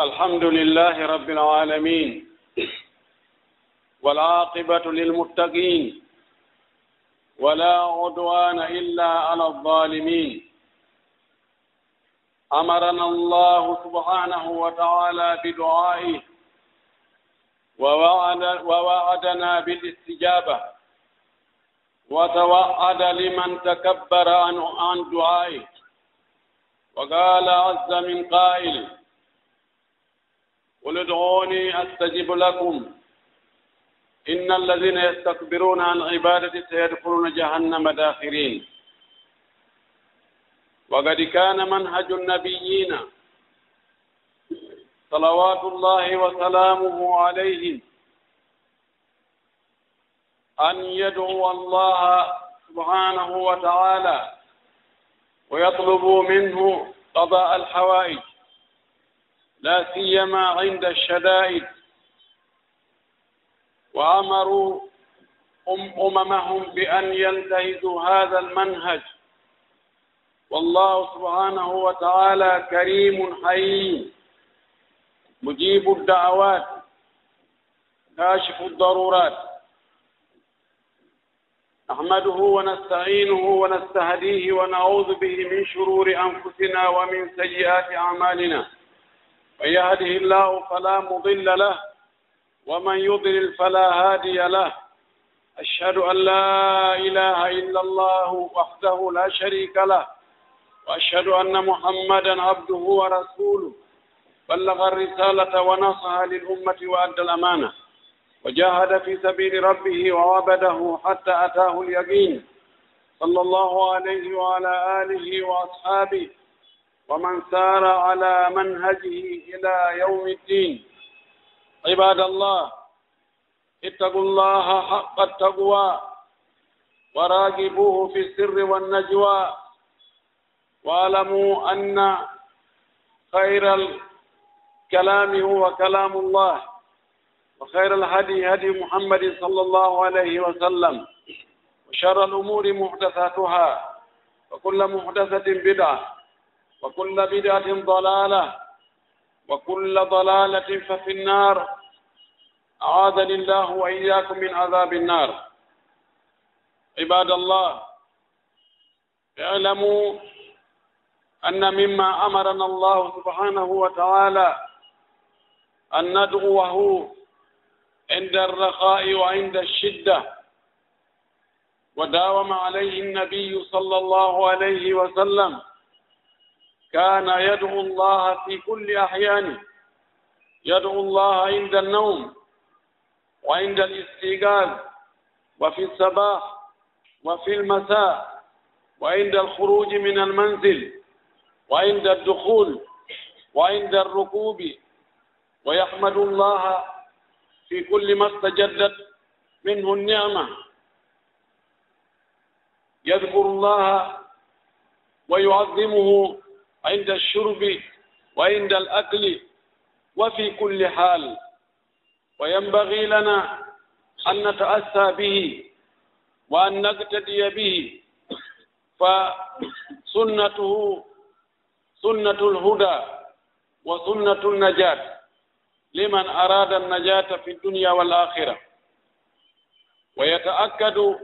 الحمد لله رب العالمين والعاقبة للمتقين ولا عدوان إلا على الظالمين أمرنا الله سبحانه وتعالى بدعائه ووعدنا بالاستجابة وتوعد لمن تكبر عن, عن دعائه وقال عز من قائل قل ادعوني أستجب لكم. إن الذين يستكبرون عن عبادتي سيدخلون جهنم داخرين. وقد كان منهج النبيين صلوات الله وسلامه عليهم أن يدعو الله سبحانه وتعالى ويطلبوا منه قضاء الحوائج. لا سيما عند الشدائد وأمروا أممهم بأن ينتهزوا هذا المنهج. والله سبحانه وتعالى كريم حليم. مجيب الدعوات. كاشف الضرورات. نحمده ونستعينه ونستهديه ونعوذ به من شرور أنفسنا ومن سيئات أعمالنا. من يهده الله فلا مضل له ومن يضلل فلا هادي له. أشهد أن لا إله إلا الله وحده لا شريك له وأشهد أن محمدا عبده ورسوله. بلغ الرسالة ونصح للأمة وأدى الأمانة. وجاهد في سبيل ربه وعبده حتى أتاه اليقين. صلى الله عليه وعلى آله وأصحابه ومن سار على منهجه إلى يوم الدين. عباد الله اتقوا الله حق التقوى وراقبوه في السر والنجوى. واعلموا أن خير الكلام هو كلام الله وخير الهدي هدي محمد صلى الله عليه وسلم وشر الأمور محدثاتها وكل محدثة بدعة. وكل بدعة ضلالة وكل ضلالة ففي النار. أعاذني الله وإياكم من عذاب النار. عباد الله اعلموا أن مما أمرنا الله سبحانه وتعالى أن ندعوه عند الرخاء وعند الشدة وداوم عليه النبي صلى الله عليه وسلم كان يدعو الله في كل أحيانه يدعو الله عند النوم وعند الاستيقاظ وفي الصباح وفي المساء وعند الخروج من المنزل وعند الدخول وعند الركوب. ويحمد الله في كل ما استجدت منه النعمة. يذكر الله ويعظمه عند الشرب وعند الأكل وفي كل حال. وينبغي لنا أن نتأسى به وأن نقتدي به. فسنته سنة الهدى وسنة النجاة. لمن أراد النجاة في الدنيا والآخرة. ويتأكد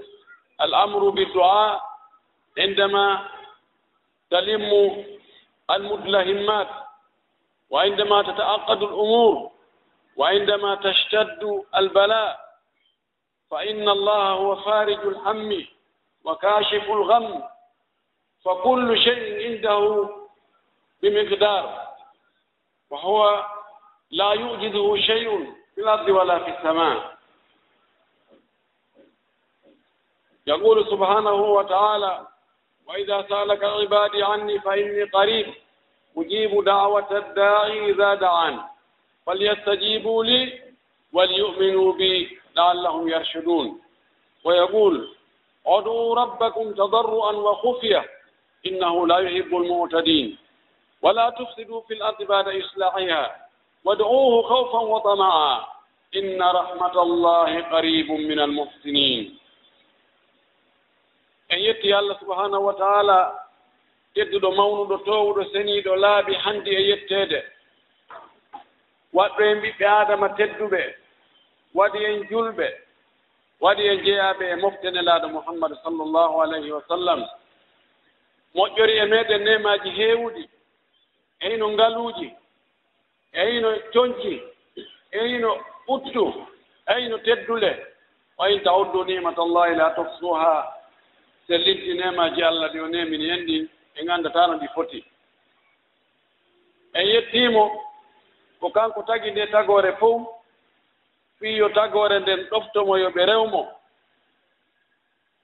الأمر بالدعاء عندما تلم المدلهمات وعندما تتعقد الأمور وعندما تشتد البلاء فإن الله هو فارج الهم وكاشف الغم فكل شيء عنده بمقدار وهو لا يوجده شيء في الأرض ولا في السماء يقول سبحانه وتعالى وإذا سألك عبادي عني فإني قريب أجيب دعوة الداعي إذا دعان. فليستجيبوا لي وليؤمنوا بي لعلهم يرشدون. ويقول ادعوا ربكم تضرعا وخفية إنه لا يحب المعتدين. ولا تفسدوا في الأرض بعد إصلاحها وادعوه خوفا وطمعا. إن رحمة الله قريب من المحسنين. en yetti allah subahanahu wa taala tedduɗo mawnuɗo towuɗo seniiɗo laabi hanndi e yetteede waɗɗo en ɓiɓɓe aadama tedduɓe waɗi en julɓe waɗi en jeyaaɓe e moftene laaɗo muhammadu sallllahu alayhi wa sallam. Moƴƴori e meeɗen nemaaji heewuɗi e hino ngaluuji e hino coñci e hino ɓuttu e hino teddule. Wa in tawuddu nimat la tofsuha so limɗi nemaji allah ɗi o nemini en ɗi ɓe nganndatano ɗi foti. En yettiimo ko kanko tagi nde tagore fof fii yo tagore nden ɗoftomo yo ɓe rewmo.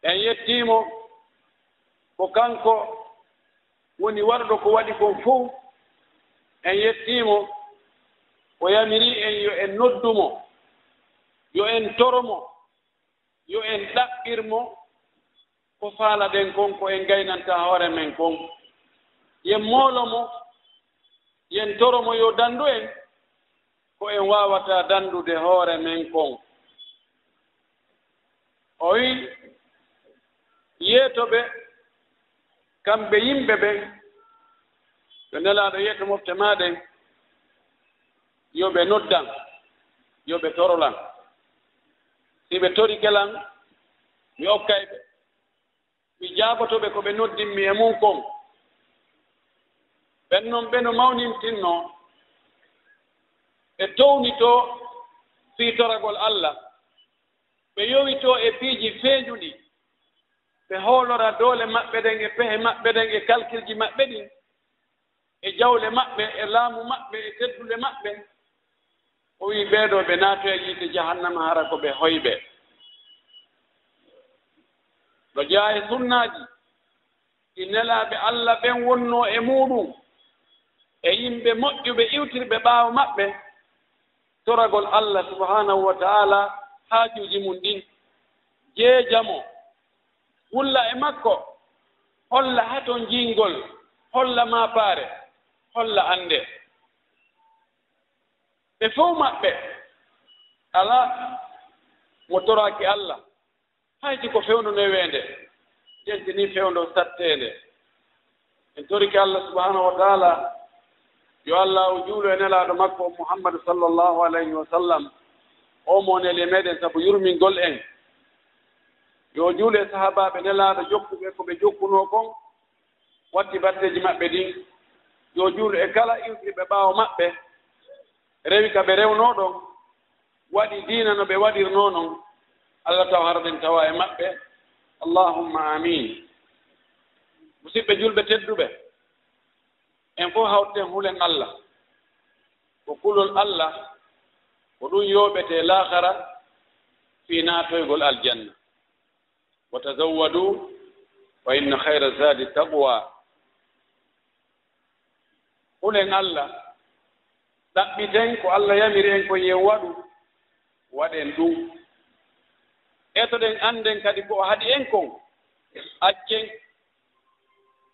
En yettiimo ko kanko woni warɗo ko waɗi kon fof en yettiimo o yamiri en yo en noddumo yo en toromo yo en ɗaɓɓirmo ko faala ɗen kon ko en gaynanta hoore men kon. Yen moolo mo yen toro mo yo danndu en ko en waawata danndude hoore men kon. O wi yeetoɓe kamɓe yimɓe ɓen ɓe nelaaɗo yeeto mofte maaɗen yo ɓe noddan yo ɓe torolan. Si ɓe tori gelan mi okkay ɓe. mi jaabotoɓe ko ɓe noddinmi e mum kon ɓen noon ɓe no mawnintinno ɓe townito fiitoragol allah. Ɓe yowito e piiji feeñuɗi ɓe hoolora doole maɓɓe ɗen e pehe maɓɓe ɗen e kalkilji maɓɓe ɗin e jawle maɓɓe e laamu maɓɓe e teddule maɓɓe. O wii ɓeeɗo ɓe naato e yiide jahannama hara ko ɓe hoyɓee ɗo jeya e sunnaaji. Ɗi nelaaɓe allah ɓen wonno e muɗum e yimɓe moƴƴuɓe iwtirɓe ɓaawo maɓɓe. Toragol allah subhanahu wa ta'ala haajuuji mum ɗin. Jeejamo wulla e makko holla haton njiingol holla maapaare holla annde. Ɓe fof maɓɓe alaa mo toraaki allah. haydi ko fewnuno weende ƴentini fewndo satteende en toriki allah subhanahu wa taala yo allah o juulo e nelaaɗo makko mouhammadu sallllahu alayhi wa sallam o monele meɗen sabu yurmingol en. Yo juulo e sahabaɓe nelaaɗo jokkuɓe ko ɓe jokkuno kon watti batteji maɓɓe ɗin. Yo juulo e kala iwɗiɓe ɓaawo maɓɓe rewi ka ɓe rewnoo ɗon waɗi diina no ɓe waɗirnoo noon allah taw harɗen tawa e maɓɓe. Allahumma amin. Musidɓe julɓe tedduɓe. En fof hawten hulen allah. Ko kulol allah ko ɗum yooɓete lahara fi naatoygol aljanna. Wa tazawwadu wa inna hayra zadi taqwa. Hulen allah ɗaɓɓiten ko allah yamiri en ko yen waɗu waɗen ɗum. etoɗen annden kadi ko o haɗi en kon accen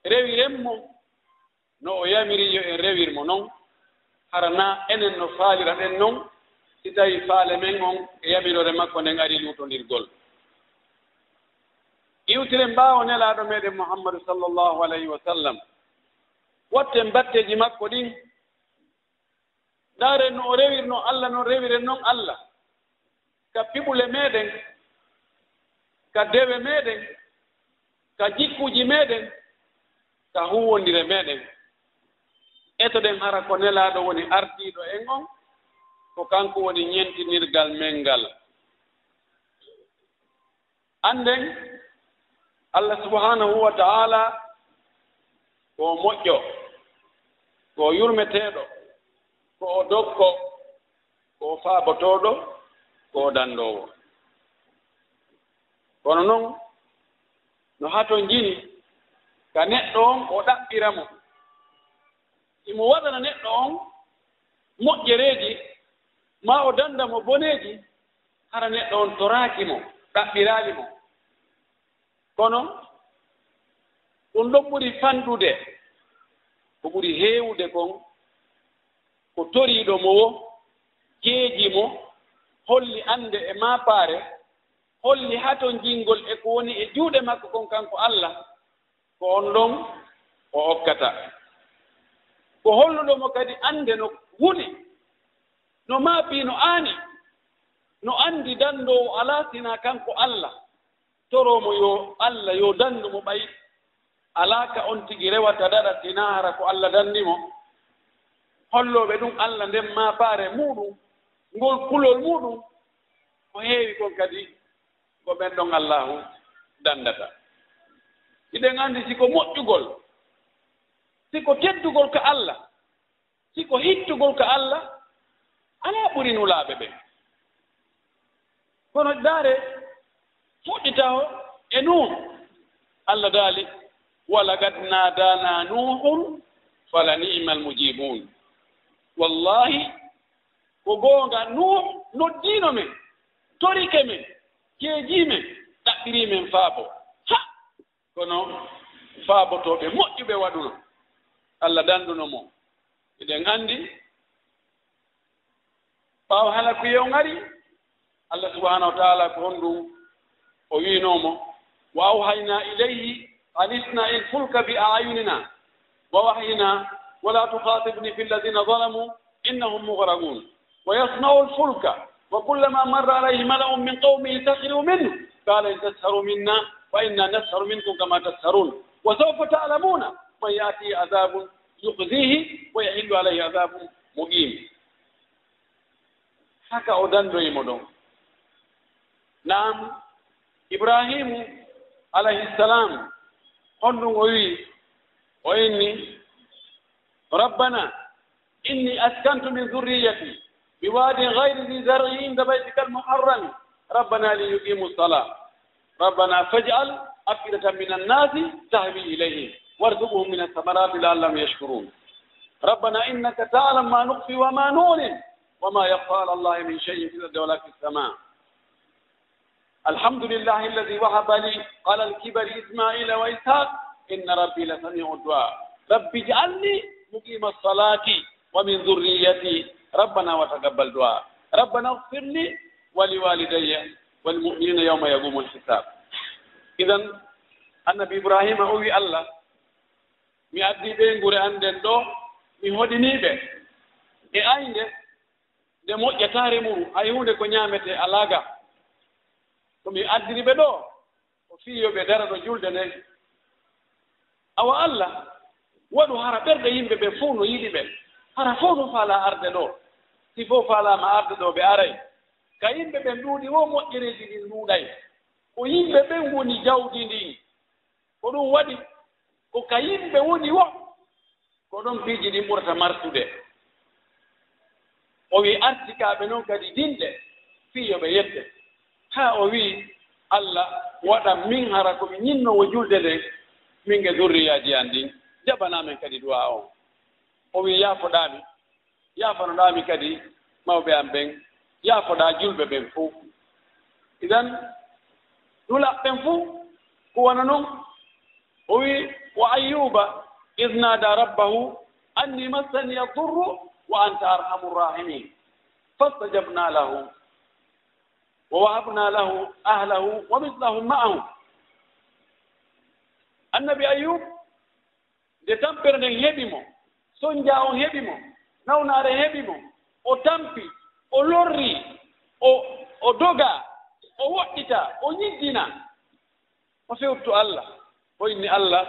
rewiren mo no o yamiri yo en rewirmo noon hara harana enen no faalira ɗen noon si tawi faale men on e yamirore makko nden ari luutondirgol. Iwtiren mbaawo nelaaɗo meeɗen mouhammadou sallllahu alayhi wa sallam. Watten batteeji makko ɗin ndaaren no o rewirno allah no rewiren noon allah. Ka piɓule meeɗen ka dewe meɗen ka jikkuji meɗen ka huwondire meɗen. Etoɗen hara ko nelaaɗo woni ardiiɗo en on ko kanko woni ñentinirgal men ngal. Annden allah subhanahu wa ta'ala ko moƴƴo ko yurmeteeɗo ko o dokko ko faabotooɗo ko danndoowo kono noon no haton njini ka neɗɗo on o ɗaɓɓira mo. Imo waɗana neɗɗo on moƴƴereeji ma o danda mo boneeji hara neɗɗo on toraaki mo ɗaɓɓiraali mo. Kono ɗum ɗon ɓuri fanɗude ko ɓuri heewude kon ko toriiɗo mo wo jeeji mo holli annde e maapaare holli haa ton jinngol e ko woni e juuɗe makko kon kanko allah ko on ɗon o okkata ko holluɗomo kadi annde no wuni no maabii no aani no anndi danndoowo alaa sina kanko allah toroomo yo allah yo danndu mo ɓayi alaa ka on tigi rewata daɗa sinaara ko allah danndimo hollooɓe ɗum allah nden maapaare muɗum ngol kulol muɗum ko heewi kon kadi ko ɓen ɗon allahu danndata iɗen anndi siko moƴƴugol siko teddugol ko allah siko hittugol ko allah alaa ɓuri nulaaɓe ɓen kono daare fuɗɗitaa o e nuun. Allah daali walagad naadana nuhun fala nima almujibun wallahi ko goonga nuh noddiino men torike men. jeejiimen ɗaɓɓiriimen faabo. Ha! Kono faabotooɓe moƴƴuɓe waɗuno. Allah dannduno mo. Eɗen anndi ɓaawa hala ko yew ngari allah subahanahu wa taala ko honɗum o wiinoomo. Wa awhayna ilayhi an isna il fulka bi ayunina. Wa wahyina wala tukhatibni fi lladina zalamu innahum mugraqun wa yasnau lfulka wa kullama marra alayhi وكلما min qawmihi sakhiru minhu قومه in tasharu minna fa inna nasharu minkum kama tasharun wa تسخرون. ta'lamuna man yatihi adabun عذاب wa yahillu alayhi adabun muqim haka o dandoyimo ɗon naam ibrahimu alayhi ssalam honɗum o wii o inni rabbana inni askantu min zurriyati بواد غير ذي زرع عند بيتك rabbana ربنا ليقيموا الصلاة. ربنا فاجعل أفئدة من الناس تهوي إليهم. وارزقهم من الثمرات لعلهم يشكرون. ربنا إنك ma ما wa ma نعلن وما يخفى على الله من شيء في الأرض ولا في السماء. الحمد لله الذي وهب لي على الكبر إسماعيل وإسحاق. إن ربي لسميع الدعاء. رب اجعلني مقيم الصلاة ومن ذريتي ربنا وتقبل دعاء ربنا اغفر لي ولوالدي والمؤمنين يوم يقوم الحساب إذا النبي إبراهيم أوي الله mi addi ɓe ngure annden ɗo mi hoɗiniiɓe e aynde nde moƴƴataare mum hay hunde ko ñaamete alaaga ko mi addiri ɓe ɗo o fiyo ɓe dara ɗo julde nden awa allah waɗu hara ɓerɗe yimɓe ɓe fof no yiɗi ɓe hara fof no faala arde ɗo si fof faalaama arde ɗo ɓe aray. Ka yimɓe ɓen ɗuuɗi wo moƴƴereeji ɗin ɗuuɗay ko yimɓe ɓen woni jawdi ndin ko ɗum waɗi ko ka yimɓe woni wo ko ɗon piiji ɗin ɓurata martude. O wii artikaaɓe noon kadi dinɗe fiiyo ɓe yedde. Haa o wii allah waɗa min hara ko mi ñinnowo julde nden min ge durriyaaji an ndin jaɓanaamen kadi duwa on. O wii yaafoɗaami. yaafanoɗaami kadi mawɓe am ɓen yaafoɗaa julɓe ɓen fuu idan dula fuu ko wona noon o wii wa ayyuba id naada rabbahu anni massani yadurru wa anta arhamu rrahimin fastajabna lahu wa wahabna lahu ahlahu wa mislahum ma'ahum annabi ayub nde tampere nden heɓi mo sonja on heɓi mo nawnaare heɓi mo o tampi o lorri o o doga o woɗɗita o ñiddina o fewtito allah. O inni allah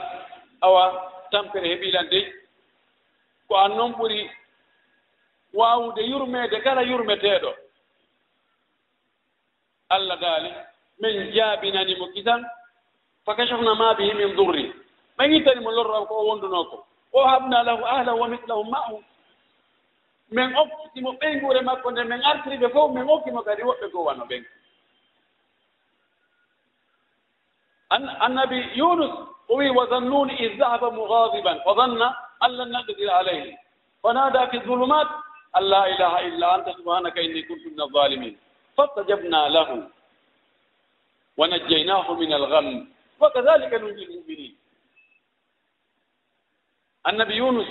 awa tampere heɓilan dey ko an noon ɓuri waawude yurmeede kala yurmeteeɗo allah daali min jaabinanimo kisan fa kachafna ma bihi min durri. Ma yittani mo ko o wondunoo ko. O habna lahu ahlahu wa mislahum ma'hum min okkitimo ɓeyngure makko nde min artiriɓe fof min okkimo kadi woɓɓe goo wano ɓen. Annabi yunus o wi wa zannuni id dahaba mugadiban fa zanna an lan naqdir alayhi. Fa nada fi zulumat an la ilaha illa anta subhanaka inni kuntu min alzalimin fastajabna lahu wa najjaynahu min algam wa kadhalika nunji lmuminin annabi yunus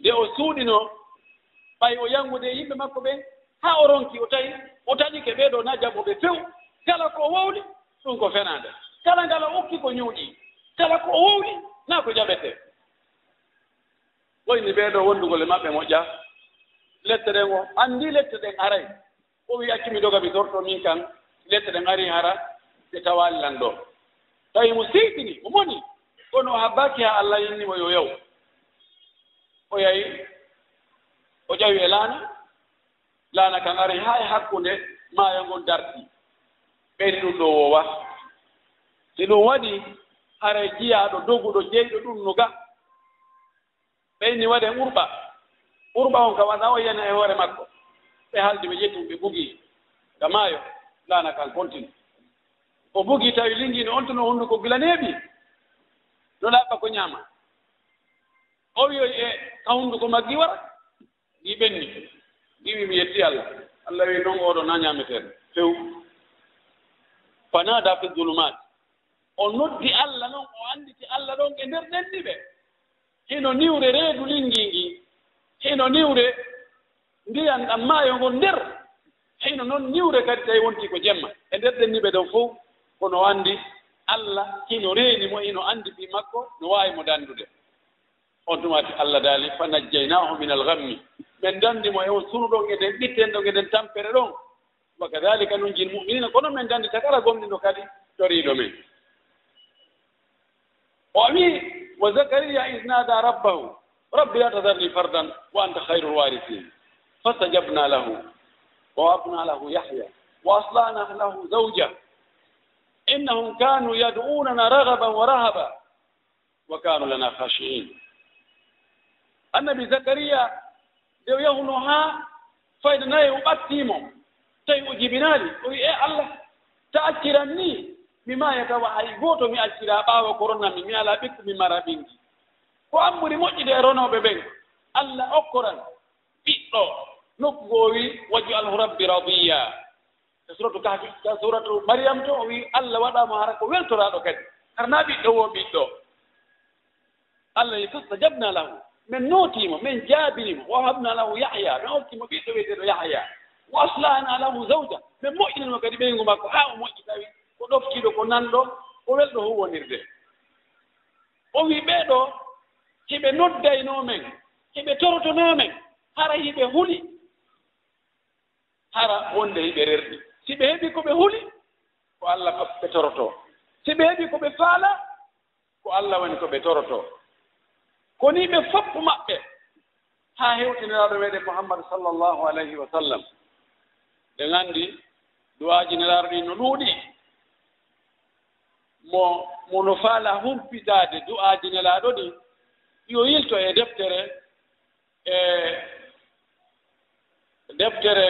nde o suuɗino ɓay o yangude e yimɓe makko ɓee haa o ronki o tawi o taƴike ɓeeɗo na naa jaɓuɓe few kala ko wowli ɗum ko fenaande kala ngala okki ko ñuuƴii kala ko o wowli naa ko jaɓetee woyni ɓeeɗo wondugol e maɓɓe moƴƴa. Lette ɗen o anndi lette ɗen aray. O wi accumi doga mi torto min kan lette ɗen arii hara ɓe tawaali lan ɗoo tawi mo siiɗini mo moni. Kono o habbaaki haa allah yinnimo yo yaw o yahi o ƴawi e laana laana kan ari haa e hakkunde maayo ngon darti. Ɓeyni ɗum ɗo wowa si ɗum waɗi hara e jiyaaɗo doguɗo jeyɗo ɗum no ga. Ɓeyni waɗe ɓurɓa. Ɓurɓa on kam waɗa o yana e hoore makko. Ɓe haldi ɓe ƴettum ɓe bugii ga maayo laana kan continue. O bugii tawi lingiino on tono hunnduko gila neeɓi no ɗaɓɓa ko ñaama. O wiyoy e ka hunnduko maggi wara. ɗi ɓenni ɗi wi mi yetti allah. Allah wi noon oɗo na ñaameten few fanada fi zulumat o noddi allah noon o annditi allah ɗon e nder ɗenni ɓe. Hino niwre reedu lingi ngi hino niwre ndiyan ɗam maayo ngon nder. Hino noon niwre kadi tawi wonti ko jemma. E nder ɗenni ɓe ɗon fof kono anndi allah hino reeni mo hino anndi ɓi makko no waawi mo danndude on tumati allah daali fa najjaynahu min algammi ɓen ndanndimo e on sunu ɗon eɗen ɓitten ɗon eɗen tampere ɗon. Wa kadalika nun nunjil muminina kono men danndi ta kala gomɗiɗo kadi toriiɗo men o wii wa zakariya isnada rabbahu rabbi la tadarni fardan wa anta hayru lwarisin fastajabna lahu wa wabna lahu yahya wa aslana lahu zawja. Innahum kanu yad'unana ragaban wa rahaba wa kanu lana khashiin annabi zakariya nde o yahuno haa fayda nayi o ɓattiimo tawi o jibinaali o wi e allah ta acciran ni mi maayatawa hay gooto mi accira ɓaawa ko ronnami mi alaa ɓikku mi mara ɓinndi ko an moƴƴude e ronooɓe ɓen allah okkoran ɓiɗɗo nokku goo wi waju alhu rabbi radiya. E suratu kahfi suratu mariame to o wi allah waɗaamo hara ko weltoraaɗo kadi. Harnaa ɓiɗɗo wo ɓiɗɗo. Allah yi fastajabna lahu. min notima min jabinimo wa habna lahu yahya min oftimo ɓiɗɗo wiyeteɗo yahya. Wa aslahna lahu zawja min moƴƴinanmo kadi ɓeygu makko haa o moƴƴi tawi ko ɗoftiiɗo ko nanɗo ko welɗo huwonirde o wii ɓeeɗo hiɓe noddaynoo men hiɓe torotonoo men hara hiɓe huli hara wonde hiɓe rerɗi. Si ɓe heɓi ko ɓe huli ko allah ɓe torotoo si ɓe heɓi ko ɓe faala ko allah woni ko ɓe torotoo koni ɓe foppu maɓɓe haa hewtiniraaɗo meeɗen mouhammad sallllahu alayhi wa sallam. Ɓe nganndi duwaaji nelaaɗo ɗi no ɗuuɗi mo mono faala humpitaade du'aaji nelaaɗo ɗi yo yilto e deftere e deftere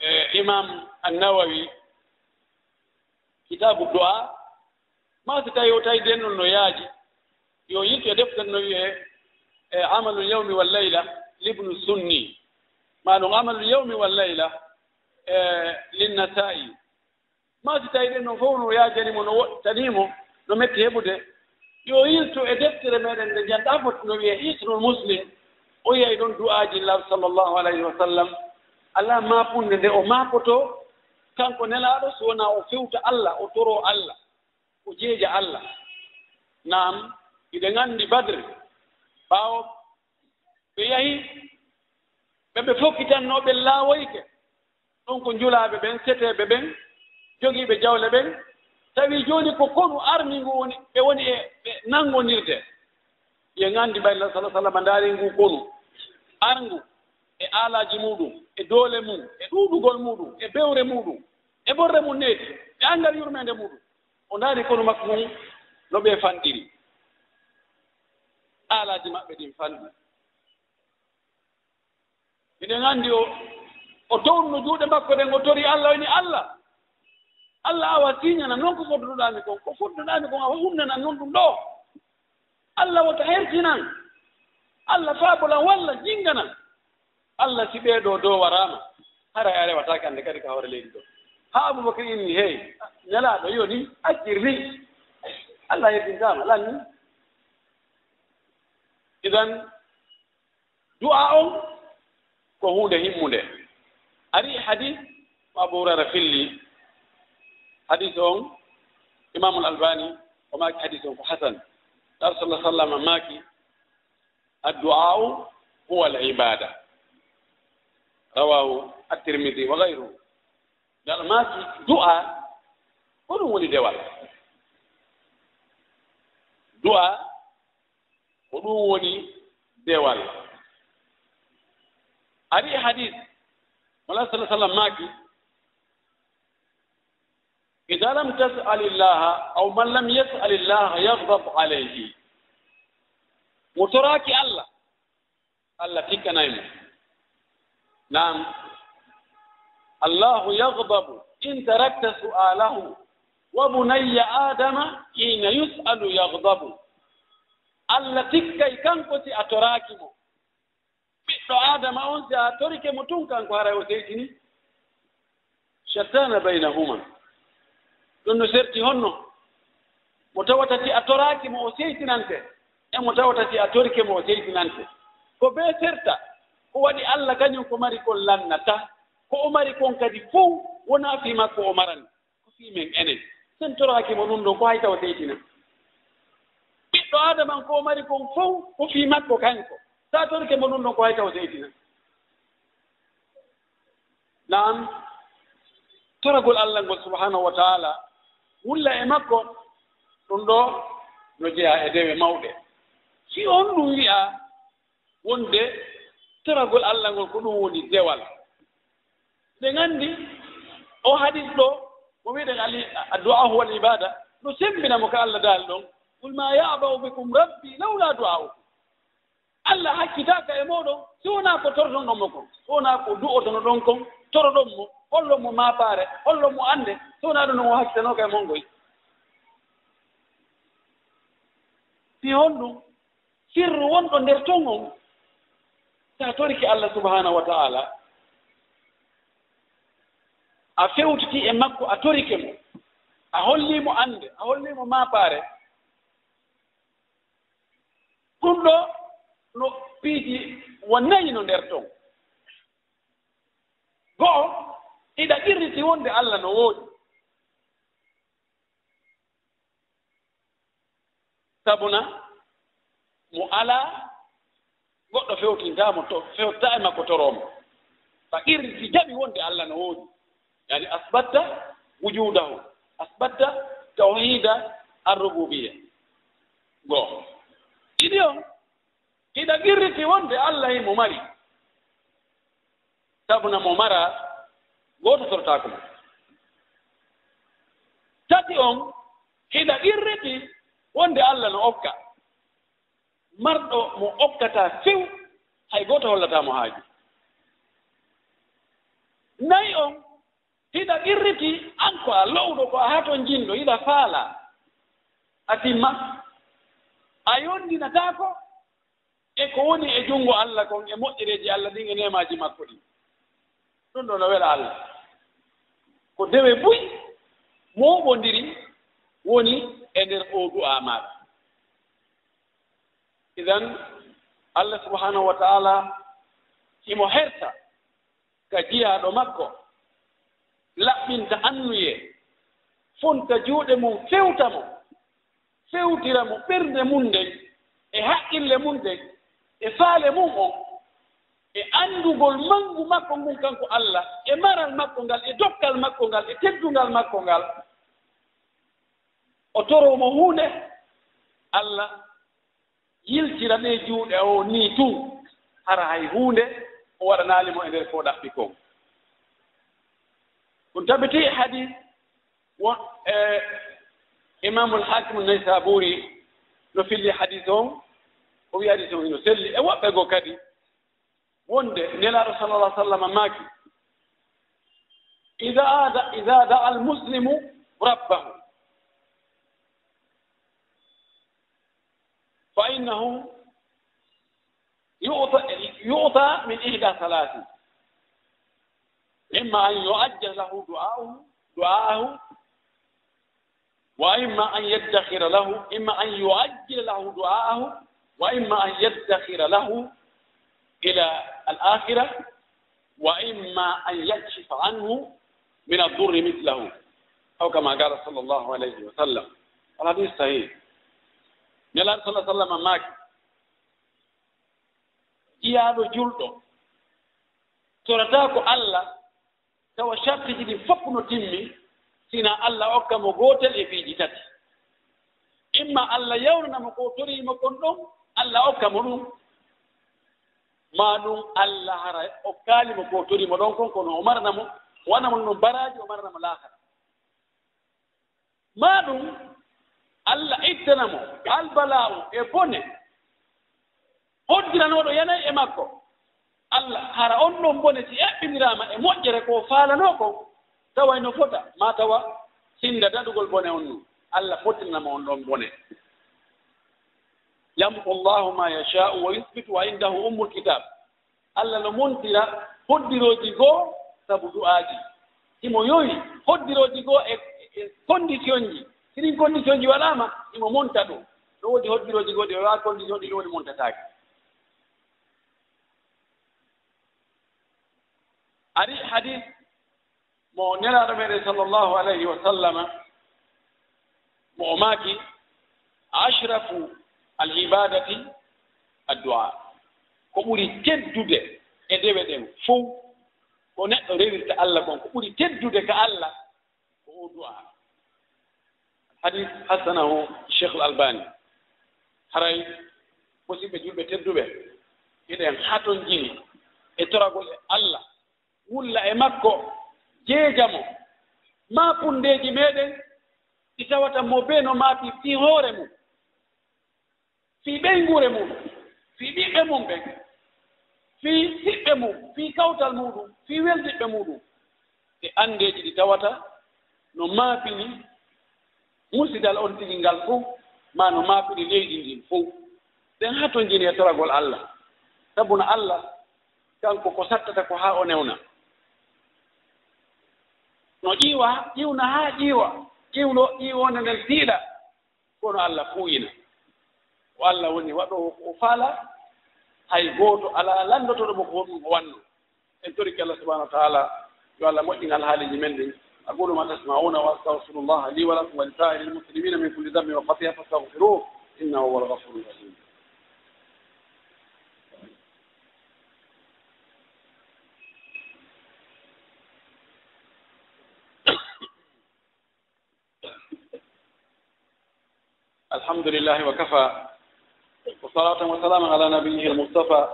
e imam annawawi kitabu du'a ma so tawi o tawi nden ɗum no yaaji yo yitto e deftere no wiyee e amalu yawmi wal layla libnu sunni. Ma ɗum amalu yawmi wal layla e linnasai ma si tawi ɗen noon fof no yaajanimo no woɗtanimo no metti heɓude. Yo yilto e deftere meɗen nde janɗa foti no wiye isnul muslim o yiyay ɗon du'aji llah sallllahu alayhi wa sallam. Ala mapunde nde o mapoto kanko nelaɗo so wona o fewta allah o toro allah o jeeja allah. Nam iɗe nganndi badre. Ɓaawo ɓe yahi ɓe ɓe fokkitannooɓe laawoyke. Ɗon ko njulaaɓe ɓen seteeɓe ɓen jogiiɓe jawle ɓen. Tawi jooni ko konu armi ngu woni ɓe woni e ɓe nanngonirde. Ye nganndi ɓayla sala sallam ndaari ngu konu. Arngu e aalaaji muɗum e doole mum e ɗuuɗugol muɗum e bewre muɗum e ɓorre mum neeti e anngal yurmeende muɗum. O ndaari konu makko mum no ɓe fanɗiri aalaaji maɓɓe ɗin fannu. Miɗen anndi o o towruno juuɗe makko ɗen o tori allah woni allah. Allah awa tiiñana noon ko fodduɗaami kon ko fodduɗaami kon awa humnanan noon ɗum ɗo. Allah wota hertinan. Allah faabolan walla jinnganan. Allah si ɓeeɗo dow waraama. Hara a rewatake annde kadi ko hawre leydi ɗo. Haa aboubacry inni hey ñalaaɗo yo ni accir ni allah herdintama lanni. idan du'a on ko hunde himmunde. Ari hadis mo abou hurara filli. Hadis on imamul albani o maaki hadis on ko hasan. Ɗar sala sallam maaki addu'a'u huwa al ibada rawahu attirmidi wa gayruhu dal maaki du'a ko ɗum woni dewal? Du'a ko ɗum woni dewal. Ari hadis wala sa sallam maaki ida lam tasal illaha aw man lam yasal illaha yagdab alayhi. Mo toraaki allah allah tikkanaymo nam allahu yagdabu in tarakta su'alahu wa bunayya adama hina yus'alu yagdabu allah tikkay kanko si a toraaki mo. Ɓiɗɗo adama on si a torike mo tun kanko haray o seyɗini shattana baynahuma. Ɗum no serti honno. Mo tawata si a toraaki mo o seytinante. E mo tawata si a torike mo o seytinante. Ko bee serta ko waɗi allah kañum ko mari kon lannata ko o mari kon kadi fof wonaa fii makko o marani. Ko fii men enen. Sen toraaki mo ɗum ɗo ko hay taw seytina. ɓiɗɗo adaman ko mari kon fof ko fii makko kanko sa torke mo ɗum ɗon ko hay taw seytina naam toragol allah ngol subhanahu wa taala wulla e makko ɗum ɗo no jeya e dewe mawɗe. Si on ɗum wi'a wonde toragol allah ngol ko ɗum woni dewal ɓe nganndi o hadis ɗo mo wiɗen ali du'a huwa al ibada no sembinamo ko allah daali ɗon qul ma yabau bikum rabbi lawla du'aukum allah hakkitaka e moɗon si wona ko torton ɗon mo kon si wona ko du'otono ɗon kon toro ɗon mo hollo mo mapare hollo mo ande si wona ɗo ɗon o hakkitanoka e mongoy si honɗum sirru wonɗo nder ton on sa toriki allah subhanahu wa ta'ala a fewtiti e makko a torike mo a hollimo ande a hollimo mapare ɗum ɗo no piiji wonnayi no nder ton. Go'o iɗa ɗirriti wonde allah no wooɗi sabuna mo alaa goɗɗo fewtintamo to fewtta e makko toromo sa irriti jaɓi wonde allah no wooɗi yani asbatta wujudahu asbatta tawhida arrububiya. Goo. ɗiɗi on kiɗa girriti wonde allah e mo mari. Sabuna mo mara gooto torotako mo. Tati on hiɗa irriti wonde allah no okka. Marɗo mo okkata few hay gooto hollatamo haaju. Nayi on hiɗa irriti an ko a lowɗo ko a haton jinɗo hiɗa faala. A timma a yonndinataako e ko woni e junngo allah kon e moƴƴereeji allah ɗin e nemaaji makko ɗin. Ɗum ɗo no wela allah. Ko dewe buy mawɓondiri woni e ndeer oo du'a maaɗa idan allah subahanahu wa taala himo herta ka jiyaaɗo makko laɓɓinta annuye fonta juuɗe mum fewta mo fewtira mo ɓernde mum nden e haqqille mum nden e faale mum on e anndugol manngu makko ngun kanko allah e maral makko ngal e dokkal makko ngal e teddungal makko ngal o toromo huunde allah yiltira ɗe juuɗe o nii tun hara hay huunde o waɗanaali mo e ndeer fo ɗaɓɓi kon ɗum tabiti hadis won e, e imamul hakimu naysaburi no filli hadis on o wi hadis on ino selli. E woɓɓe goo kadi wonde nelaɗo sallallah sallam maaki. Ida ida daa almuslimu rabbahu. Fa innahu yuta min ihda salatin imma an yuajjah lahu du'aahu du'aahu wa imma an yeddahira وإما أن يدخر له إما أن يؤجل له دعاءه وإما أن يدخر له إلى الآخرة وإما أن يكشف عنه من الضر مثله aw kama قال صلى الله عليه وسلم الحديث صحيح sahih صلى الله sallam maaki ƴiyaaɗo julɗo. جلدو ko allah tawa sharti ɗiɗi fof no timmi sina allah okka mo gootel e fiiji tati. Imma allah yawnanamo ko toriimo kon ɗon allah okka mo ɗum. Ma ɗum allah hara okkaalimo ko toriimo ɗon kon kono o maranamo wanamo ɗum baraaji o maranamo laakara ma ɗum allah ittanamo albala'u e bone. Hoddiranoɗo yanayi e makko. Allah hara on ɗon bone si eɓɓindirama e moƴƴere ko faalanoo kon taway no fota? Ma tawa sinda daɗugol bone on non allah fottinanama on ɗon bone. Yamhu llahu ma yachau wa yuthbitu wa indahu ummul kitab. Allah no montira hoddirooji goo sabu du'aaji. Imo yoyi hoddirooji goo e, e condition ji. Siɗin condition ji waɗaama imo monta ɗum. No woodi hoddirooji goo ɗi e wawa condition ɗi ɗo woni montataake ari hadis mo nelaaɗo meɗen sall llahu alayhi wa sallama mo o maaki ashrafu al ibadati addu'a. Ko ɓuri teddude e dewe ɗen fof ko neɗɗo rewirta allah kon ko ɓuri teddude ka allah ko o du'a. Hadis hasanahu cheikh l albani haray musidɓe julɓe tedduɓe eɗen haton jini e toragol e allah wulla e makko jeejamo. Ma pundeeji meeɗen ɗi tawata mo bee no maafi fii hoore mum fii ɓeyngure mum fii ɓiɓɓe mum ɓen fii siɓɓe mum fii kawtal muɗum fii weldiɓɓe muɗum. E anndeeji ɗi tawata no maafini musidal on tigi ngal fof ma no maafini leydi ndin fof ɗen haa to njini e toragol allah. Sabu no allah kanko ko sattata ko haa o newna no ƴiiwa ƴiwna haa ƴiiwa ƴiwno ƴiiwonde nden tiiɗa kono allah fuuyina o allah woni waɗo o faala hay gooto alaa lanndotoɗo mo ko hoɗum o wanno en toriki allah subahana wa taala yo allah moƴƴingal haaliji men ɗin أقول ما تسمعون وأستغفر الله لي ولكم ولسائر المسلمين من كل ذنب وخطيئة فاستغفروه إنه هو الغفور الرحيم الحمد لله وكفى وصلاة وسلاما على نبيه المصطفى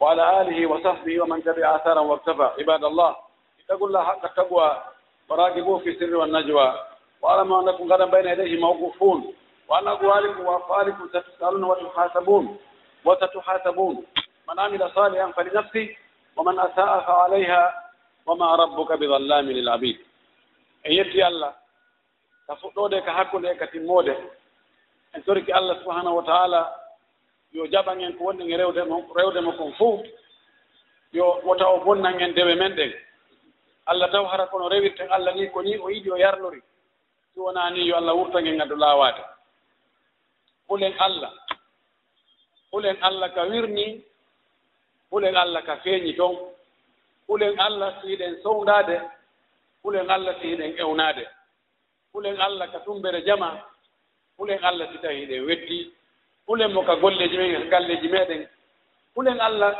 وعلى آله وصحبه ومن تبع آثارا واكتفى عباد الله اتقوا الله حق التقوى وراقبوه في السر والنجوى واعلموا أنكم غدا بين يديه موقوفون وأن أقوالكم وأفعالكم ستسألون وتحاسبون وستحاسبون من عمل صالحا فلنفسه ومن أساء فعليها وما ربك بظلام للعبيد en yetti allah ka fuɗɗode ka hakkude e ka timmode en torki allah subahanahu wa taala yo jaɓan en ko wonɗen e rewde rewde kon fof yo wota o bonnan en dewe men ɗen. Allah taw hara kono rewirten allah ni ko ni o yiɗi o yarlori. Si wonaa ni yo allah wurtan en addu laawaade hulen allah. Hulen allah ka wirni. Hulen allah ka feeñi toon hulen allah so yiɗen sowndaade hulen allah so yiɗen ewnaade hulen allah ka tumbere jama. hulen allah si tawi ɗen weddi hulen mo ka golleji men e galleji meɗen. Hulen allah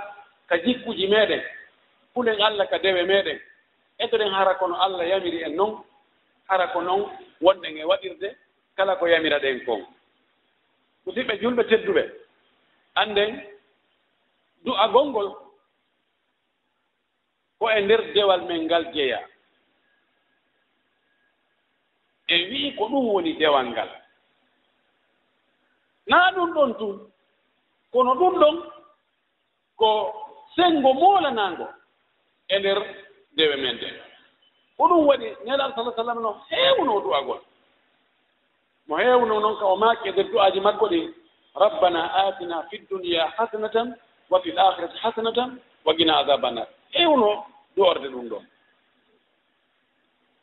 ka jikkuji meɗen. Hulen allah ka dewe meɗen. Etoɗen hara kono allah yamiri en noon hara ko noon wonɗen e waɗirde kala ko yamira ɗen kon. Musidɓe julɓe tedduɓe annden du'a gonngol ko e nder dewal men ngal jeya. E wii ko ɗum woni dewal ngal. naa ɗum ɗon tun kono ɗum ɗon ko sengo moolanaango e ndeer dewe men nde ko ɗum waɗi neɗal sala sallam no heewno du'agol mo heewno noon ka o maaki e nder du'aaji makko ɗi rabbana atina fi dunia hasanatan wa fi l akhirati hasanatan wa gina adaba nar heewno du'orde ɗum ɗon.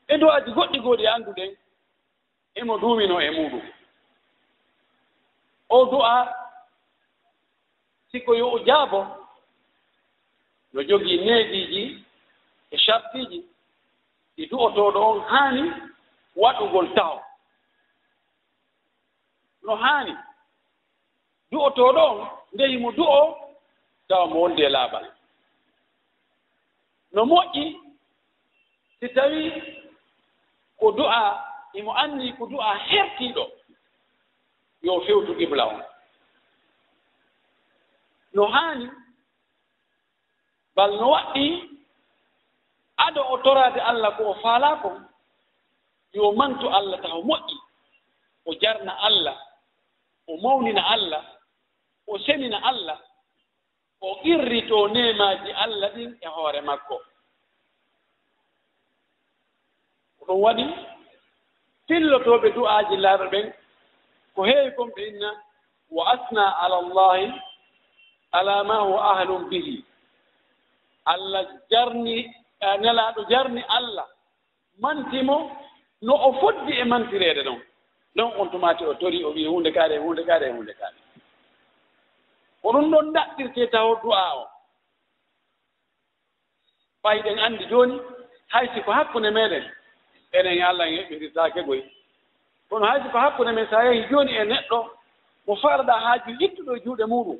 E du'aaji goɗɗi gooɗi annduɗen emo duumino e muɗum o du'a siko yo o jaabo no jogii neediiji e chartiiji ɗi du'otooɗo on haani waɗugol taw no haani du'otooɗo on ndeyi mo du'o tawa mo wondi e laaɓal no moƴƴi si tawii ko du'a imo anni ko du'a hertiiɗo yo fewtu qibla on. No haani bal no waɗɗi ado o toraade allah ko o faalaa kon yo mantu allah taw moƴƴi. O jarna allah o mawnina allah o senina allah o qirrito nemaaji allah ɗin e hoore makko. Ko ɗum waɗi fillotooɓe du'aaji laaɗo ɓen ko heewi kon ɓe inna wa asna ala llahi ala ma huwa ahlum bihi. Allah jarni eh, nelaaɗo jarni allah. Mantimo no o foddi e mantireede ɗon ɗon on tumati o tori o wii hunde kaare e hunde kaare e hunde kaare ko ɗum ɗon daɗɗirte taw du'a o. Fayi ɗen anndi jooni hay si ko hakkunde meeɗen enen allah en heɓɓindirtaake goy kono haaju ko hakkunde men so a yahii jooni e neɗɗo mo faalaɗaa haaju ittuɗo e juuɗe muɗum.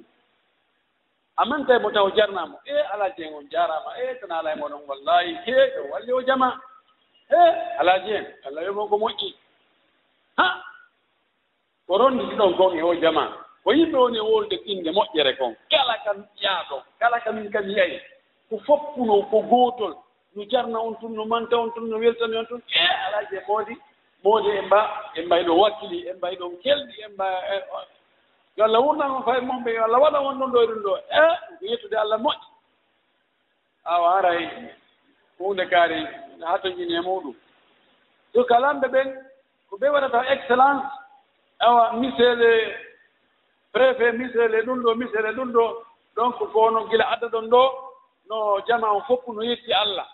A mantae mo taw jarnaamo eh, e alaa jeen on jaaraama eh, e tana alaa e moɗon wallahi heeɗo eh, walli o jama e alaa jeen allah wimon ko moƴƴi. Ha! Ko ronditi ɗon kon e o jama ko yimɓe woni e wolde inde moƴƴere kon kala kam yaaɗo kala kamin kam yiyayi ko foppuno ko gootol no jarna on tun no manta on tun no weltani on tun e alaa jee moodi ɓooje en mba en mbay ɗon wakkili en mbay ɗon kelɗi en mba eh, yo allah wurnan on faye moon ɓe yo allah waɗa on ɗon ɗo e ɗum ɗo. E ko yettude allah moƴƴi. Awa aray e hunde kaari hatojini e muɗum. Sukalanɓe ɓen ko ɓe waɗata excellence awa misele préfet misele ɗum ɗo misele ɗum ɗo. Donc kono gila adda ɗon ɗo no jama on fof no yetti allah.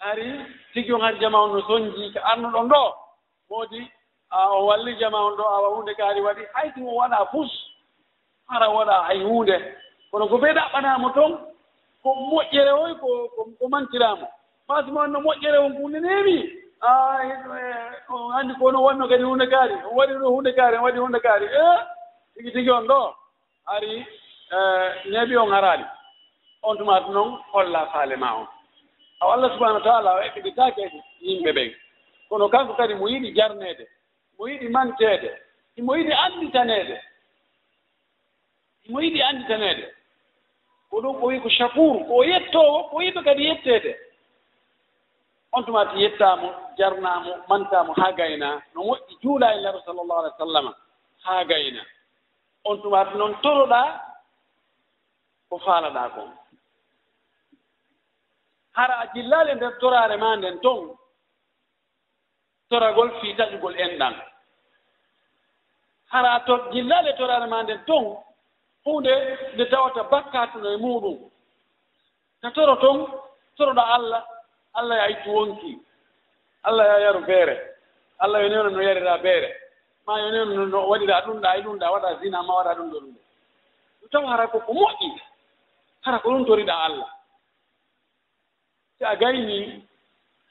Ari tigi on har jama on no soñji ko arnuɗon ɗo. moodi o walli jama on ɗo awa hunde kaari waɗi hay ɗum waɗa fus hara waɗa hay hunde. Kono ko ɓe ɗaɓɓanamo toon ko moƴƴere oy ko mantiramo. Masimo on no moƴƴere on hundenemi e, e, on anndi kono wonno kadi hunde kaari on waɗi ɗo hunde kaari on waɗi hunde kaari. E tigi tigi on ɗo ari e, neeɓi on haraali. On tumata noon holla faale ma on. Aw allah subahanau wa taala o eɓɓititake yimɓe ɓen kono kanko kadi mo yiɗi jarneede mo yiɗi manteede imo yiɗi annditaneede imo yiɗi annditaneede. Ko ɗum o wi ko chakuru ko yettoowo ko yiɓe kadi yetteede. On tumati yettaamo jarnaamo mantaamo haa gayna no moƴƴi juula e nero sallllahu alih w sallam haa gayna. On tumati noon toroɗaa ko faalaɗaa kon hara a jillaali e ndeer toraare maa nden ton toragol fii dañugol enɗan hara to jillaale toraare ma nden ton hunde nde tawata bakkatuno e muɗum. Ta toro ton toroɗo allah allah yaa ittu wonki. Allah ya yaru beere allah yo neno no yarira beere ma yo neno no waɗira ɗumɗa e ɗumɗa waɗa zina ma waɗa ɗum ɗo ɗum ɗo ɗum taw hara koko moƴƴi hara ko ɗum toriɗa allah. Si a gayni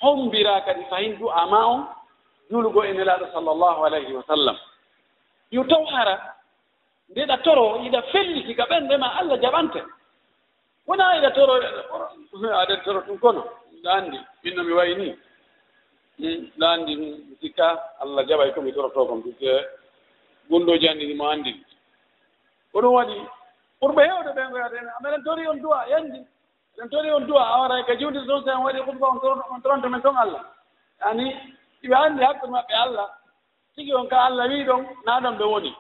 hombira kadi fayin du ama on julugo e nelaaɗo sallllahu alayhi wa sallam. Yo taw hara ndeɗa toro iɗa felliti ka ɓernde ma allah jaɓante. Wona iɗa toro aɗen toro ɗum kono mbiɗa anndi ɓinno mi wayi ni. Hmm, mbiɗa anndi sikka allah jaɓay komi toroto kom puisque gonɗoji anndini mo anndini ko ɗum waɗi ɓurɓe heewde ɓen goyaten ameɗen tori on duwa yanndi. Eɗen tori on duwa a wara ka jiwdi toon so en waɗi hutba on toronto men ton allah. Yani iɓe anndi hakkille maɓɓe allah. Tigi on ka allah wii ɗon naa ɗon ɓe woni.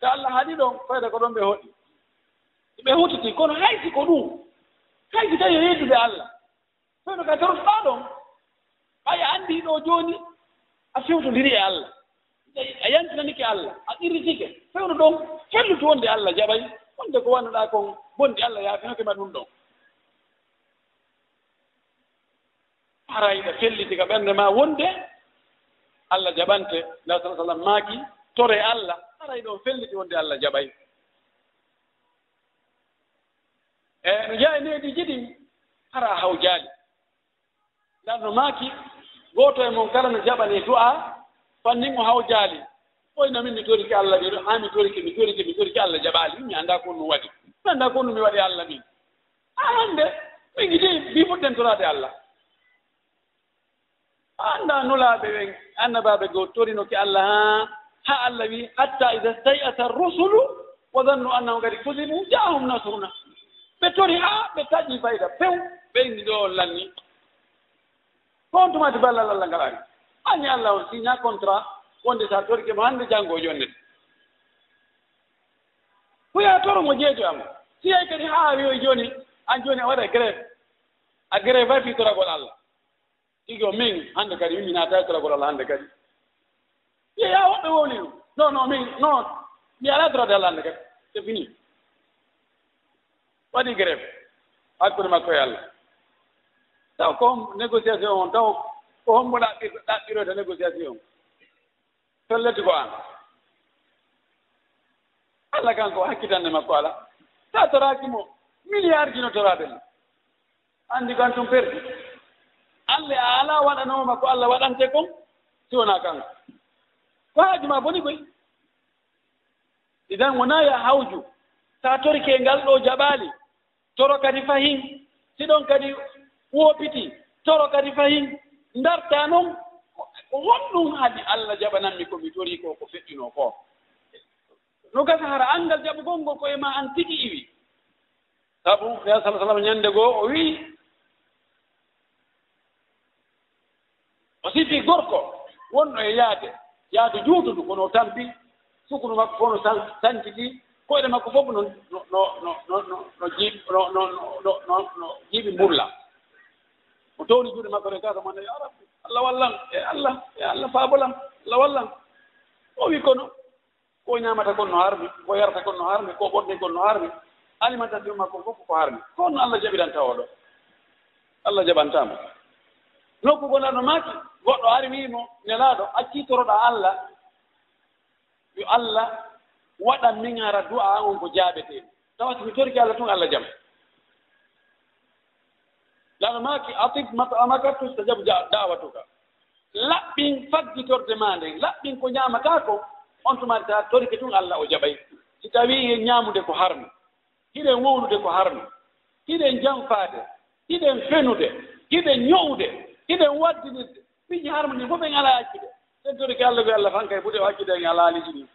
So allah haɗi ɗon fayda ko ɗon ɓe hoɗi. Ɓe hutiti kono hayti ko ɗum? Hayti tawi yeddude allah. Fayno ka tortoɗaa ɗon ɓaya anndi ɗo jooni a fewtondiri e allah. A yantinanike allah a irritike. Fewno ɗon fellutu wonde allah jaɓay wonde ko wannoɗaa kon bonde allah yaafinoke ma ɗum ɗon. Arayɗa felliti ka ɓernde ma wonde allah jaɓante nabi sa sallam maaki tore allah aray ɗon felliti wonde allah jaɓay. E no jeya needi jiɗi hara haw jaali. Ndan no maaki gooto e mon kala no jaɓane du'a fannin o haw jaali. Ɓoyna min mi toriki allah ɗiɗo haa mi toriki mi toriki mi toriki allah jaɓaali. Mi annda ko ɗum waɗi. Mi annda ko ɗum mi waɗi allah min. A hannde ɓe mbi fuɗɗen toraade allah. annda nulaaɓe ɓen annabaaɓe goo torinoki allah ha ha allah wi hatta ida stayata rusulu wa dannu annahu kadi kusibu jaahum nasruna ɓe tori haa ɓe taƴi fayda few ɓe ɗo on lanni. Ko on tumati ballal allah ngalani anni allah on signa contrat wonde sa torike mo hannde janngo jonnete huya toro mo jeejo amo siyay kadi haa wiyoy jooni an jooni a waɗa grève. A grève ay fitoragol allah. igo min hannde kadi min minata e allah hannde kadi. Yeya woɓɓe wowni ɗum. Non non min non mi ala drode allah hannde kadi. C'est fini. Waɗi grève. Hakkude makko e allah. Taw ko hom négociation on taw ko hommo ɗaɓɓir ɗaɓɓiroyta négociation. Ton letti ko an. Allah kanko hakkitande makko ala. Sa toraki mo milliard jino toraɓe anndi kan tum perdi. allah a alaa waɗanooma ko allah waɗante kon si wonaa kanko. Ko haaju maa boni koy? Idan wonaa ya hawju so a torike ngal ɗo jaɓaali toro kadi fahin si ɗon kadi woopiti toro kadi fahin ndartaa noon honɗum haadi allah jaɓananmi ko mi torii ko ko feɗɗinoo koo no gasa hara anngal jaɓugol ngol koye ma an tigi iwi. Sabu ya sa sallam ñannde goo o wii o sifi gorko wonno e yaade. Yaade juutudu kono tampi sukunu makko fof no sankiti koyɗe makko fof no no no no no no no no jiiɓi mbulla o towni juuɗe makko ne gasa mon ya rabbi allah wallan e allah e allah faabolam allah wallan. O wi kono ko ñamata kon no harmi ko yarata kon no harmi ko ɓorni kon no harmi alimentation makko fof ko harmi ko no allah jaɓiranta oɗo allah jaɓantama. nokku gonarno maaki goɗɗo ari wiimo nelaaɗo accitoroɗa allah. Yo allah waɗan min ara du'a on ko jaabeteeɗo tawa somi torki allah tun allah jam. Lano maaki atib mat'amaka tustajabu dawatuka laɓɓin faggitorde ma nden laɓɓin ko ñaamataa ko on tumaade taa torike tun allah o jaɓay. Si tawii hen ñaamude ko harmi hiɗen wownude ko harmi hiɗen janfaade hiɗen fenude hiɗen ño'ude hiɗen waddinirde miñi harmoni fof ɓen alaa accude sentore ko allah ko allah tan kay foti o hakkide en alaa aliji ɗum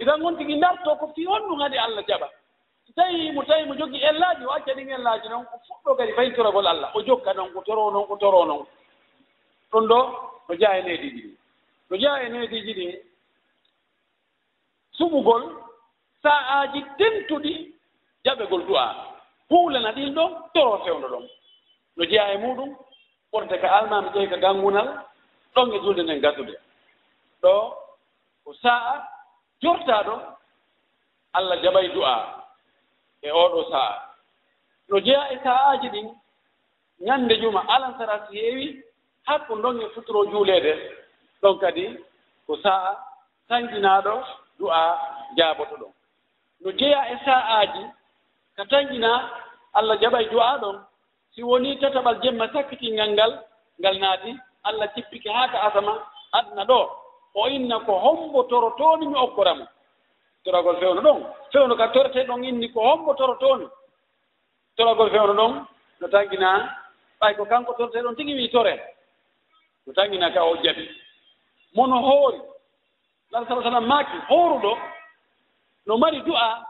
iɗan on tigi ndarto ko fi on ɗum hade allah jaɓa. Si tawi mo tawi mo jogii ellaaji o acca ɗin ellaaji noon ko fuɗɗo kadi faytoragol allah. O jokka noon ko toro noon ko toro noon ɗum ɗo no jaa e neediiji ɗi. No jaa e neediiji ɗi suɓugol sa'aaji tentuɗi jaɓegol du'a. Huulana ɗin ɗon toro fewndo ɗon. no jeya e muɗum ɓorde ka almami ƴewi ka gangunal ɗon e julde nden gaddude. Ɗo ko sa'a jorta ɗon allah jaɓay du'a e oɗo sa'a. No jeya e sa'aji ɗin ñande juma alan sara si heewi hakku ɗon e futuro juuleede ɗon kadi ko sa'a sanjinaaɗo du'a jaaboto ɗon. No jeya e sa'aaji ka tanjina allah jaɓay du'a ɗon si woni tataɓal jemma sakkitingal ngal ngal naati allah cippike haa ka asama adna ɗo. O inna ko hombo hombotorotooni mi okkoramo. Toragol fewno ɗon. Fewno ka torete ɗon inni ko hombo hombotorotooni toragol fewno ɗon no tangina ɓay ko kanko torete ɗon tigi wii tore. No tangina ka o jaɓi. Mono hoori. Lala sala sallam maaki hooruɗo no mari du'a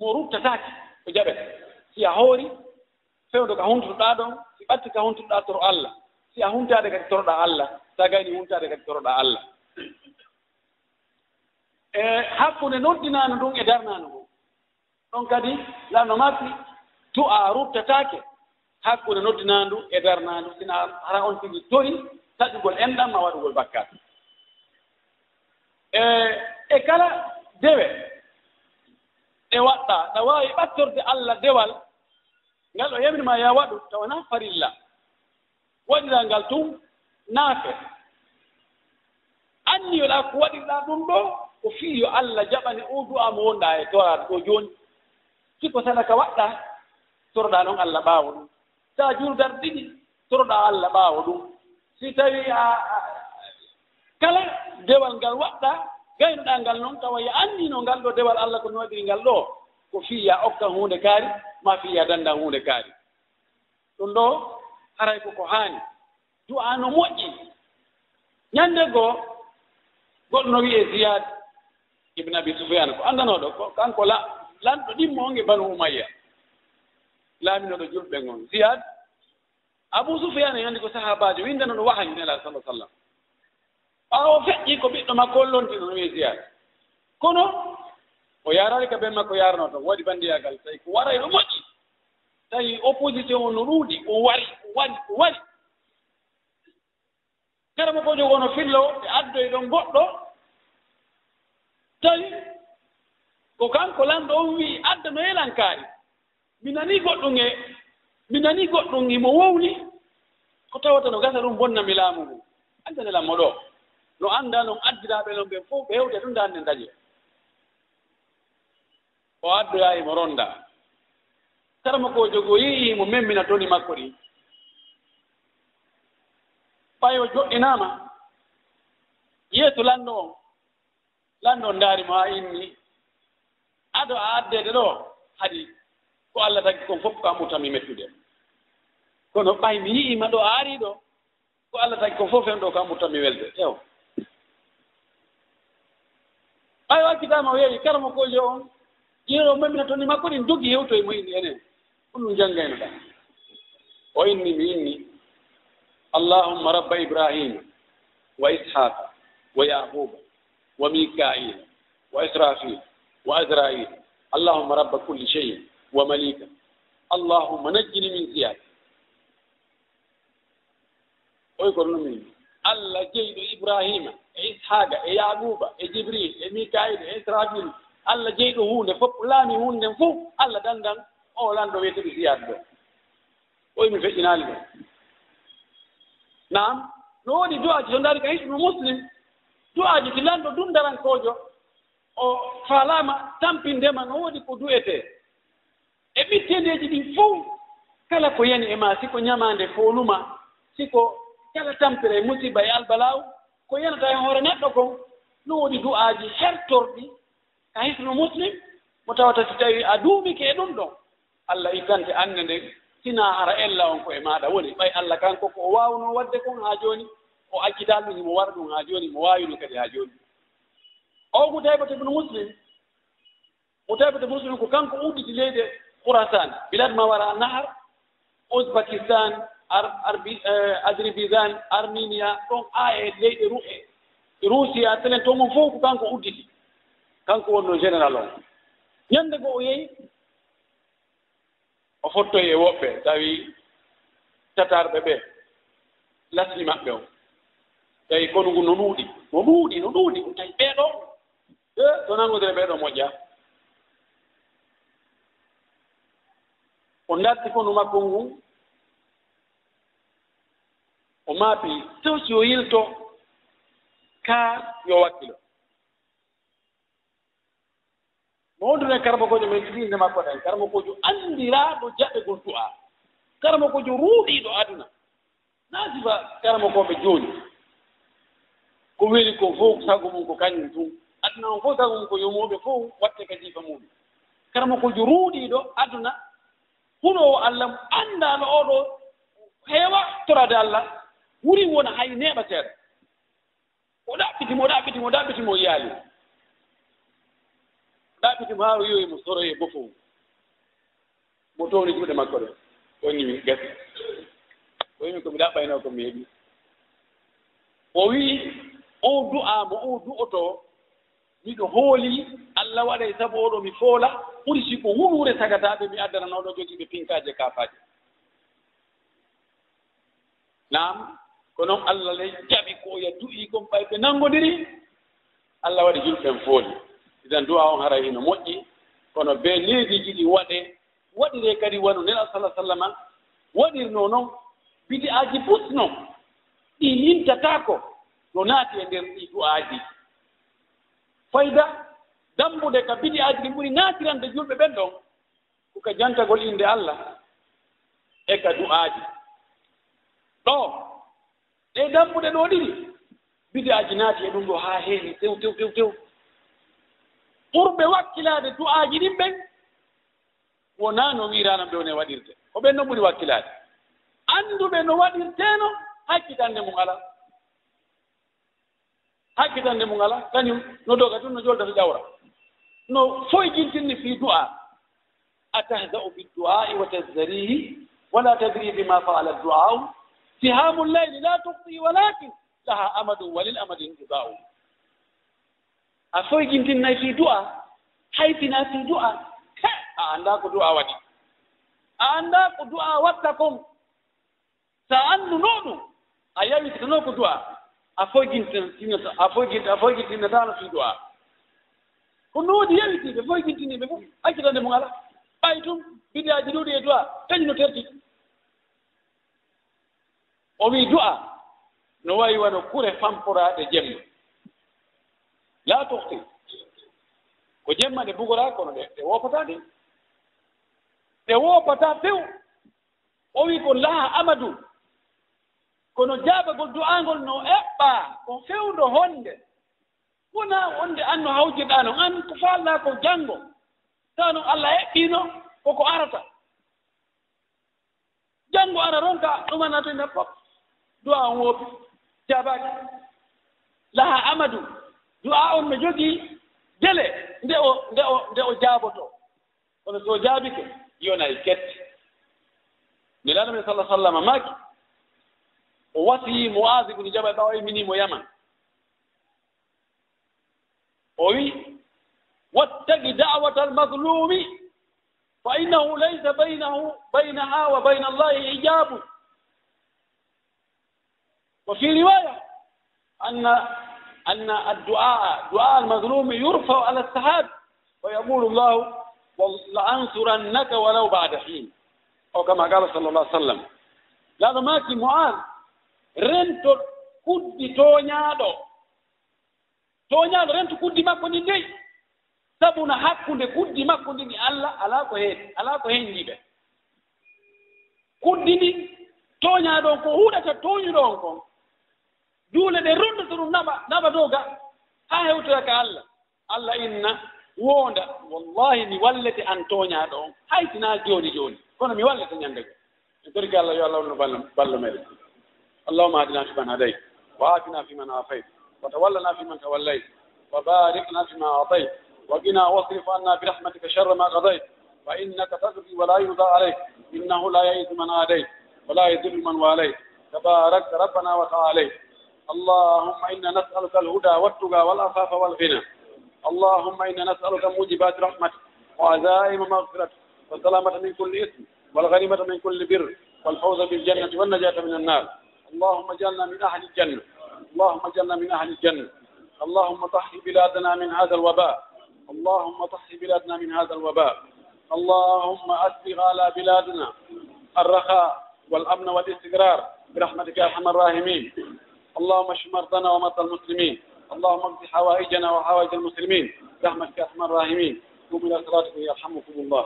mo ruttataake o jaɓete si a hoori fewdo ko huntotoɗaa ɗon si ɓatti ko huntotoɗaa toro allah. Si a huntaade kadi toroɗaa allah. So a gayni huntaade kadi toroɗaa allah. E hakkunde noddinaano ɗum e darnaano ngon ɗon kadi lanno makki a ruttataake hakkunde noddinaandu e darnaandu sina hara on tigi tori taƴugol enɗam ma waɗugol bakkat. E e kala dewe ɗe waɗɗa ɗa waawi ɓattorde allah dewal ngal ɗo yamirma ya waɗu tawana farilla. Waɗira ngal tun naafe. Anniyoɗa ko waɗirɗa ɗum ɗo ko fii yo allah jaɓani o du'a mo wonɗa e toraade ɗo jooni. Siko sadaka waɗɗa toroɗa noon allah ɓaawo ɗum. Sa juurdar ɗiɗi toroɗa allah ɓaawo ɗum. Si tawi a kala dewal ngal waɗɗa gaynoɗa ngal noon tawa yo anndino ngal ɗo dewal allah ko no waɗiri ngal ɗo. ko fiya okkan hunde kaari ma fiya dandan hunde kaari. Ɗum ɗo haray koko haani. Du'a no moƴƴi. Ñannde goo goɗɗo no wiye ziyad ibne abi soufiane ko anndanooɗo ko kanko la lanɗo ɗimmo onge banu umayya. Laaminoɗo julɓe ngon. Ziyad abou soufiane anndi ko sahabajo windano ɗo wahayu nela sala sallam ɓaawo feƴƴi ko ɓiɗɗo makko o ɗo no wiye ziyad. Kono o yarani ka ɓen makko yarano toon waɗi banndiyagal tawi ko waray ɗo moƴƴi. Tawi opposition o no ɗuuɗi o wari o waɗi o waɗi kala mo ko jogo fillo ɓe addoye ɗon goɗɗo. Tawi ko kanko lanɗo on wii adda no yelankaari mi nanii goɗɗum e mi nanii goɗɗum e imo wowni. Ko tawata no gasa ɗum bonna mi laamu ngu. Andanelaammo ɗo. No annda noon addiraaɓe non ɓen fof ɓe hewde ɗum daande dañe o addoya imo ronda karma ko jogo yii mo memmina toni makko ɗi. Ɓayo joɗɗinaama yeeso lanndo on lanndo on ndaari mo haa inni. Ado a addede ɗo hadi ko allah tagi kon fof ko ammutami mettude. Kono ɓay mi yi'ima ɗo a arii ɗo ko allah tagi kon fof hen ɗo ko ammutami welde. Ew. Ɓayo hakkitama o yeewi karma kojo on ɗiɗo mamina toon ni makko ɗin jogi hewtoye inni enen ɗum ɗum janngayno ɗa o inni mi inni. Allahumma rabba ibrahima wa ishaqa wa yaquba wa mikaila wa israfil wa azrail. Allahumma rabba kulli cheyin wa malika allahumma najjini min siyaka oy kono ɗum inni. Allah jeyɗo ibrahima e ishaqa e yaquba e jibril e mikail e israfil allah jeyi ɗum hunde fof laami hunde nden fof allah dandan o lanɗo wiyete ɗi siyade ɗo. Oyi mi feƴƴinaali ɗo. Nam no woodi du'aji to ndaari ka hiɗɗumo muslim du'aji ti lanɗo ɗum o faalaama tampindema no woodi ko du'etee. E ɓittendeeji ɗin fof kala ko yani e ma siko ñamaande fooluma siko kala tampira e musiba e albalaw ko yanata e hoore neɗɗo kon no woodi du'aaji hertorɗi ka hisno muslim mo tawata si tawi a duumike e ɗum ɗon allah ittante annde nden sina hara ella on ko e maaɗa woni. Ɓay allah kanko ko o waawno waɗde kon haa jooni o accitaalɗum himo wara ɗum haa jooni mo waawino kadi haa jooni o mo taybata ibnu muslim mo taybata muslim ko kanko udditi leydi khourasan bilad ma wara nahar usbakistan azribisan eh, arminia ɗon a e leyɗe ru e russia telen to on fof ko kanko udditi. kanko wonno général on ñannde go o yehi o fottoyi e woɓɓe tawi tatarɓe ɓe lasni maɓɓe o. Tawi kono ngu no ɗuuɗi no ɗuuɗi no ɗuuɗi ɗum tawi ɓeeɗo e to nanngodire ɓeeɗo moƴƴa. O ndarti konu makko ngun o maapi so si o yilto kaa yo wakkilo. wondunen karmakojo men ɗiinde makko ɗen karmakojo anndiraaɗo jaɓegol du'a karmakojo ruuɗiiɗo aduna. Naa nasiba karmakoɓe jooni. Ko weli ko fof sago mum ko kañum tum aduna on fof sago mum ko yomoɓe fof watte kadifa muɗum. Karmakojo ruuɗiiɗo aduna. Huɗowo allah mo oɗo heewa torade allah wuri wona hay neeɓa seeɗa o ɗaɓɓitimo o ɗaɓɓitimo o ɗaɓɓitimo yaali ɗaɓitima haa o yoyi e mo soroye e bofo mo towni juuɗe makko ɗe. Onni ñimi gasi. O yimi komi ɗa komi heeɓi o wii on du'aamo on du'oto miɗo hooli allah waɗay sabu oɗo mi foola ɓuri si ko wuruure sagataaɓe mi addananooɗo jogiiɓe pinkaaje kaafaaje. Naam ko noon allah ley jaɓi ko ya du'ii kon ɓayɓe nanngondiri allah waɗi julɓen fooli. idan du'a on hara hino moƴƴi. Kono be leydi ɗiɗi waɗe waɗire kadi wano nela sala sallama waɗirno noon bidi aji pusno ɗi yintatako no naati e nder ɗi du'aji fayda dambude ka bidi aji ɗi ɓuri naatirande julɓe ɓen ɗon koka jantagol innde allah e ka du'aji ɗo ɗe dambuɗe ɗo ɗiɗi bidi aji naati e ɗum ɗo haa heewi tew tew tew tew. ɓurɓe wakkilaade du'aaji ɗin ɓen wonaa no wiiraano ɓe wone waɗirte. Ko ɓen noon ɓuri wakkilaade annduɓe no waɗirteeno hakkitande mum ala hakkitande mum ala kañum no doga tun no joldata ƴawra. No foyjintinni fii du'a. Atahza'u biddu'ai wa tazarihi wala tadri bima faala du'au sihamu llayli la tufti walakin laha amadun walil amadi ida'u a soygintinnay fii du'a haytina fii du'a he a annda ko du'a waɗi a annda ko du'a watta kon so a annduno ɗum a yawititano ko du'a. A foygintintinata a foygin a foygintinatano fii du'a. Ko no woodi yawitiiɓe foygintiniiɓe fof accitande mum ala ɓay tum bidaaji ɗuɗi e du'a kañum no terti. O wii du'a no wayi wano kure famporaaɗe jemma. la tohti. Ko jemma ɗe bugora kono ɗe ɗe woopata de ɗe woopata few o wi ko laha amadou. Kono jaabagol du'angol no eɓɓa ko fewdo honde. Wona wonde an no hawtirɗa no an ko faalna ko janngo. Tawa no allah eɓɓino koko arata. Janngo ara ronka ɗumanatoyna pop du'a on woopi jaabaki laha amadou. du'a on no jogii gele nde o nde o nde o jaaboto. Kono so jaabike yonay kette nelaɗo men sallah sallam maki o wasi moas ibnu jabal ɓawa minimo yaman. O wi wattagi dawata almaslumi fa innahu laysa baynahu baynaha wa bayna allahi hijabu wa fi riwaya anna أن الدعاء دعاء المظلوم يرفع على السحاب ويقول الله لأنصرنك ولو بعد حين أو كما قال صلى الله عليه وسلم لهذا ماكي معاذ rento kuddi tooñaaɗo tooñaaɗo rento kuddi makko ndi ndey sabuna hakkunde kuddi makko ndi ni allah alaa ko heen alaa ko heen ndiɓe kuddi ndi tooñaaɗo on ko huɗata tooñuɗo on kon duule ɗe rondoto ɗum naɓa naɓa dow ga haa hewtoya ka allah allah inna woonda wallahi mi wallete an tooñaaɗo on haytinaa jooni jooni kono mi wallete ñannde go en torki allah yo allah wonno ballo ballo meɗen اللهم اهدنا فيمن هديت وآتنا فيمن عافيت وتولنا فيمن توليت وبارك لنا فيما أعطيت وقنا واصرف عنا برحمتك شر ما قضيت فإنك تقضي ولا يرضى عليك إنه لا يئس من عاديت ولا يذل من واليت تبارك ربنا وتعاليت اللهم إنا نسألك الهدى والتقى والعفاف والغنى اللهم إنا نسألك موجبات رحمتك وعزائم مغفرتك والسلامة من كل إثم والغنيمة من كل بر والفوز بالجنة والنجاة من النار اللهم اجعلنا من أهل الجنة اللهم اجعلنا من أهل الجنة اللهم طهر بلادنا من هذا الوباء اللهم طهر بلادنا من هذا الوباء اللهم أسبغ على بلادنا الرخاء والأمن والاستقرار برحمتك يا أرحم الراحمين اللهم اشف مرضنا ومرضى المسلمين. اللهم اقض حوائجنا وحوائج المسلمين. برحمتك يا ارحم الراحمين. قوموا الى صلاتكم يرحمكم الله.